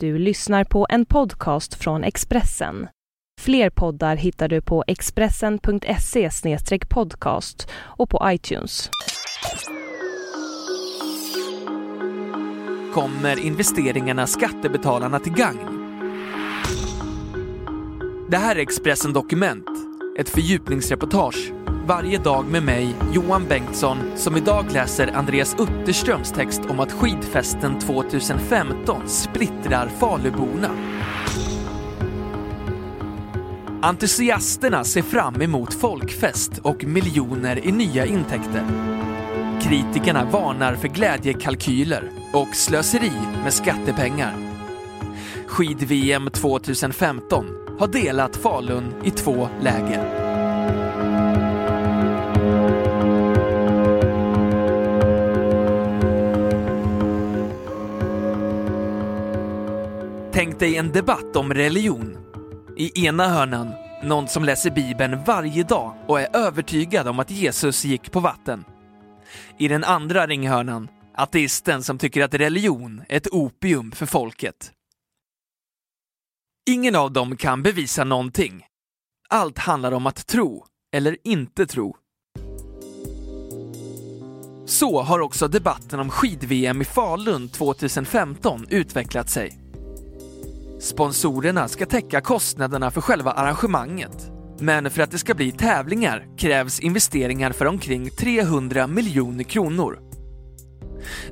Du lyssnar på en podcast från Expressen. Fler poddar hittar du på expressen.se podcast och på iTunes. Kommer investeringarna skattebetalarna till gagn? Det här är Expressen Dokument, ett fördjupningsreportage varje dag med mig, Johan Bengtsson, som idag läser Andreas Utterströms text om att skidfesten 2015 splittrar Faluborna. Entusiasterna ser fram emot folkfest och miljoner i nya intäkter. Kritikerna varnar för glädjekalkyler och slöseri med skattepengar. Skid-VM 2015 har delat Falun i två läger. Tänk dig en debatt om religion. I ena hörnan, någon som läser Bibeln varje dag och är övertygad om att Jesus gick på vatten. I den andra ringhörnan, ateisten som tycker att religion är ett opium för folket. Ingen av dem kan bevisa någonting. Allt handlar om att tro, eller inte tro. Så har också debatten om skid-VM i Falun 2015 utvecklat sig. Sponsorerna ska täcka kostnaderna för själva arrangemanget. Men för att det ska bli tävlingar krävs investeringar för omkring 300 miljoner kronor.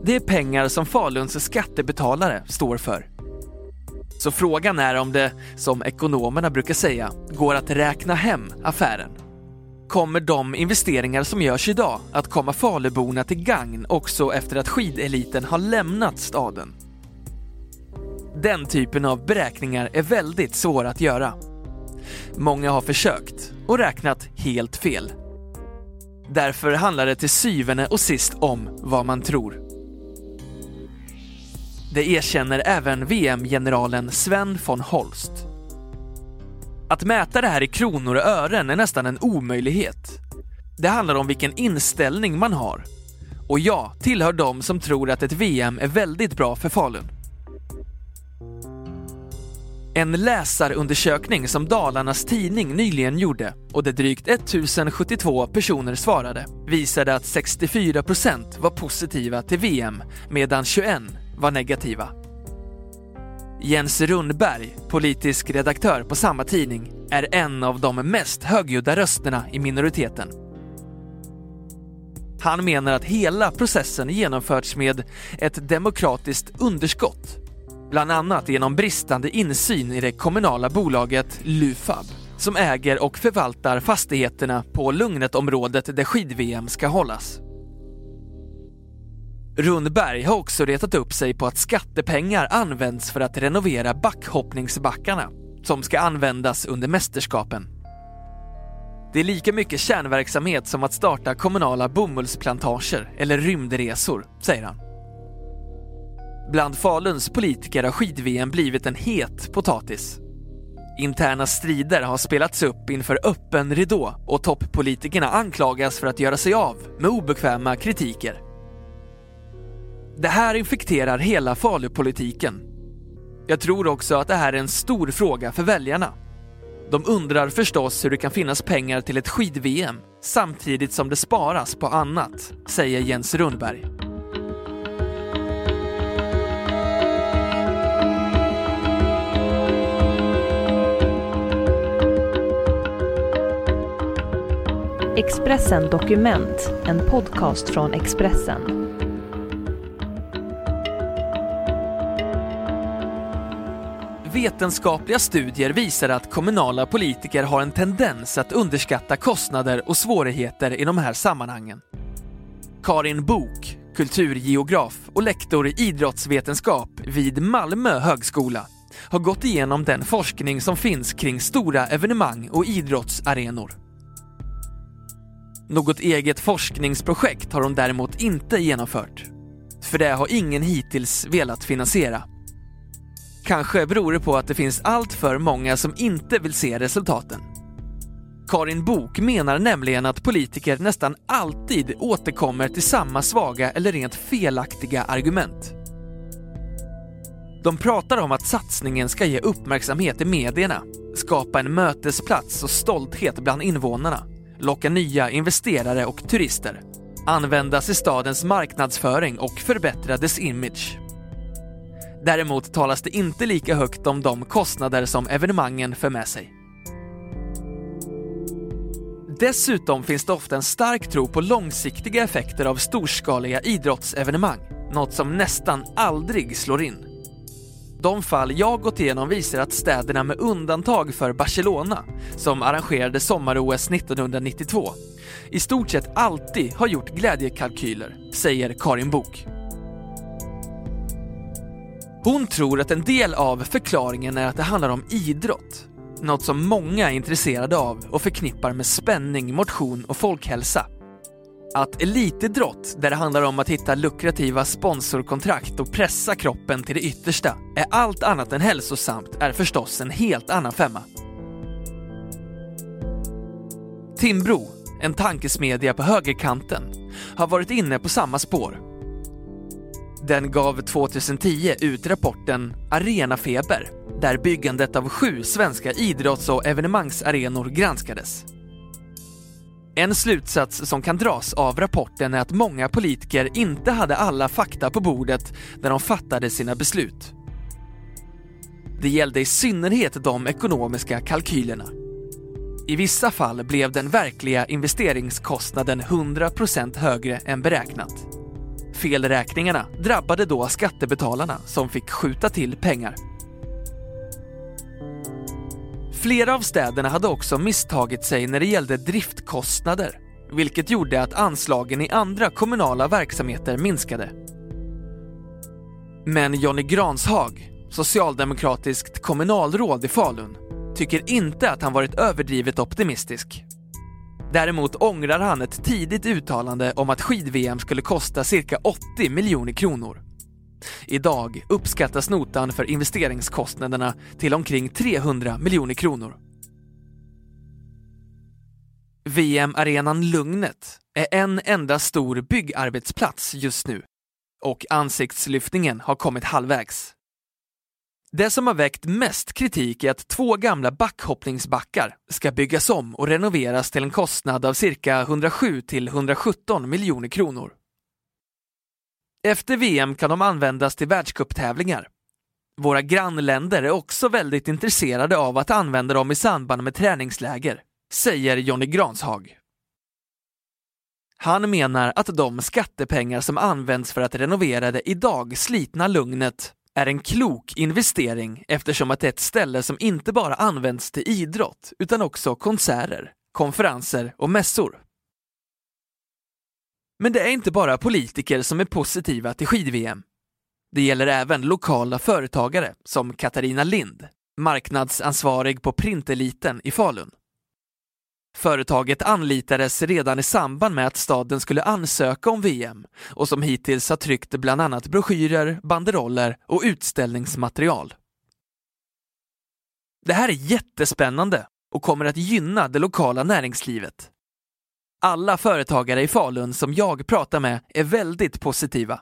Det är pengar som Faluns skattebetalare står för. Så frågan är om det, som ekonomerna brukar säga, går att räkna hem affären. Kommer de investeringar som görs idag att komma Faluborna till gagn också efter att skideliten har lämnat staden? Den typen av beräkningar är väldigt svåra att göra. Många har försökt och räknat helt fel. Därför handlar det till syvende och sist om vad man tror. Det erkänner även VM-generalen Sven von Holst. Att mäta det här i kronor och ören är nästan en omöjlighet. Det handlar om vilken inställning man har. Och jag tillhör de som tror att ett VM är väldigt bra för Falun. En läsarundersökning som Dalarnas Tidning nyligen gjorde och där drygt 1072 personer svarade visade att 64 % var positiva till VM medan 21 var negativa. Jens Rundberg, politisk redaktör på samma tidning, är en av de mest högljudda rösterna i minoriteten. Han menar att hela processen genomförts med ett demokratiskt underskott bland annat genom bristande insyn i det kommunala bolaget Lufab som äger och förvaltar fastigheterna på Lugnetområdet där skid-VM ska hållas. Rundberg har också retat upp sig på att skattepengar används för att renovera backhoppningsbackarna som ska användas under mästerskapen. Det är lika mycket kärnverksamhet som att starta kommunala bomullsplantager eller rymdresor, säger han. Bland Faluns politiker har skid-VM blivit en het potatis. Interna strider har spelats upp inför öppen ridå och toppolitikerna anklagas för att göra sig av med obekväma kritiker. Det här infekterar hela Falupolitiken. Jag tror också att det här är en stor fråga för väljarna. De undrar förstås hur det kan finnas pengar till ett skid-VM samtidigt som det sparas på annat, säger Jens Rundberg. Expressen Dokument, en podcast från Expressen. Vetenskapliga studier visar att kommunala politiker har en tendens att underskatta kostnader och svårigheter i de här sammanhangen. Karin Bok, kulturgeograf och lektor i idrottsvetenskap vid Malmö högskola, har gått igenom den forskning som finns kring stora evenemang och idrottsarenor. Något eget forskningsprojekt har hon däremot inte genomfört. För det har ingen hittills velat finansiera. Kanske beror det på att det finns allt för många som inte vill se resultaten. Karin Bok menar nämligen att politiker nästan alltid återkommer till samma svaga eller rent felaktiga argument. De pratar om att satsningen ska ge uppmärksamhet i medierna, skapa en mötesplats och stolthet bland invånarna, locka nya investerare och turister, användas i stadens marknadsföring och förbättra dess image. Däremot talas det inte lika högt om de kostnader som evenemangen för med sig. Dessutom finns det ofta en stark tro på långsiktiga effekter av storskaliga idrottsevenemang, något som nästan aldrig slår in. De fall jag gått igenom visar att städerna med undantag för Barcelona, som arrangerade sommar-OS 1992, i stort sett alltid har gjort glädjekalkyler, säger Karin Bok. Hon tror att en del av förklaringen är att det handlar om idrott, något som många är intresserade av och förknippar med spänning, motion och folkhälsa. Att elitidrott, där det handlar om att hitta lukrativa sponsorkontrakt och pressa kroppen till det yttersta, är allt annat än hälsosamt är förstås en helt annan femma. Timbro, en tankesmedja på högerkanten, har varit inne på samma spår. Den gav 2010 ut rapporten Arenafeber, där byggandet av sju svenska idrotts och evenemangsarenor granskades. En slutsats som kan dras av rapporten är att många politiker inte hade alla fakta på bordet när de fattade sina beslut. Det gällde i synnerhet de ekonomiska kalkylerna. I vissa fall blev den verkliga investeringskostnaden 100% högre än beräknat. Felräkningarna drabbade då skattebetalarna som fick skjuta till pengar. Flera av städerna hade också misstagit sig när det gällde driftkostnader, vilket gjorde att anslagen i andra kommunala verksamheter minskade. Men Jonny Granshag, socialdemokratiskt kommunalråd i Falun, tycker inte att han varit överdrivet optimistisk. Däremot ångrar han ett tidigt uttalande om att skid-VM skulle kosta cirka 80 miljoner kronor. Idag uppskattas notan för investeringskostnaderna till omkring 300 miljoner kronor. VM-arenan Lugnet är en enda stor byggarbetsplats just nu och ansiktslyftningen har kommit halvvägs. Det som har väckt mest kritik är att två gamla backhoppningsbackar ska byggas om och renoveras till en kostnad av cirka 107 till 117 miljoner kronor. Efter VM kan de användas till världscuptävlingar. Våra grannländer är också väldigt intresserade av att använda dem i samband med träningsläger, säger Jonny Granshag. Han menar att de skattepengar som används för att renovera det idag slitna Lugnet är en klok investering eftersom att det är ett ställe som inte bara används till idrott utan också konserter, konferenser och mässor. Men det är inte bara politiker som är positiva till skid-VM. Det gäller även lokala företagare som Katarina Lind, marknadsansvarig på Printeliten i Falun. Företaget anlitades redan i samband med att staden skulle ansöka om VM och som hittills har tryckt bland annat broschyrer, banderoller och utställningsmaterial. Det här är jättespännande och kommer att gynna det lokala näringslivet. Alla företagare i Falun som jag pratar med är väldigt positiva.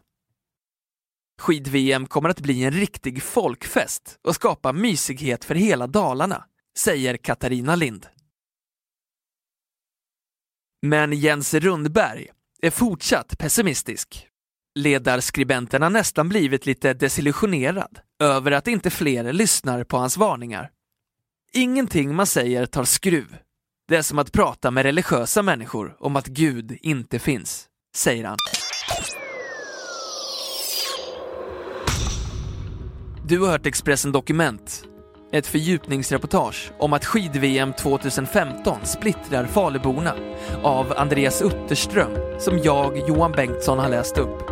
Skid-VM kommer att bli en riktig folkfest och skapa mysighet för hela Dalarna, säger Katarina Lind. Men Jens Rundberg är fortsatt pessimistisk. Ledarskribenten har nästan blivit lite desillusionerad över att inte fler lyssnar på hans varningar. Ingenting man säger tar skruv. Det är som att prata med religiösa människor om att Gud inte finns, säger han. Du har hört Expressen Dokument ett fördjupningsreportage om att skid-VM 2015 splittrar Faluborna av Andreas Utterström som jag, Johan Bengtsson, har läst upp.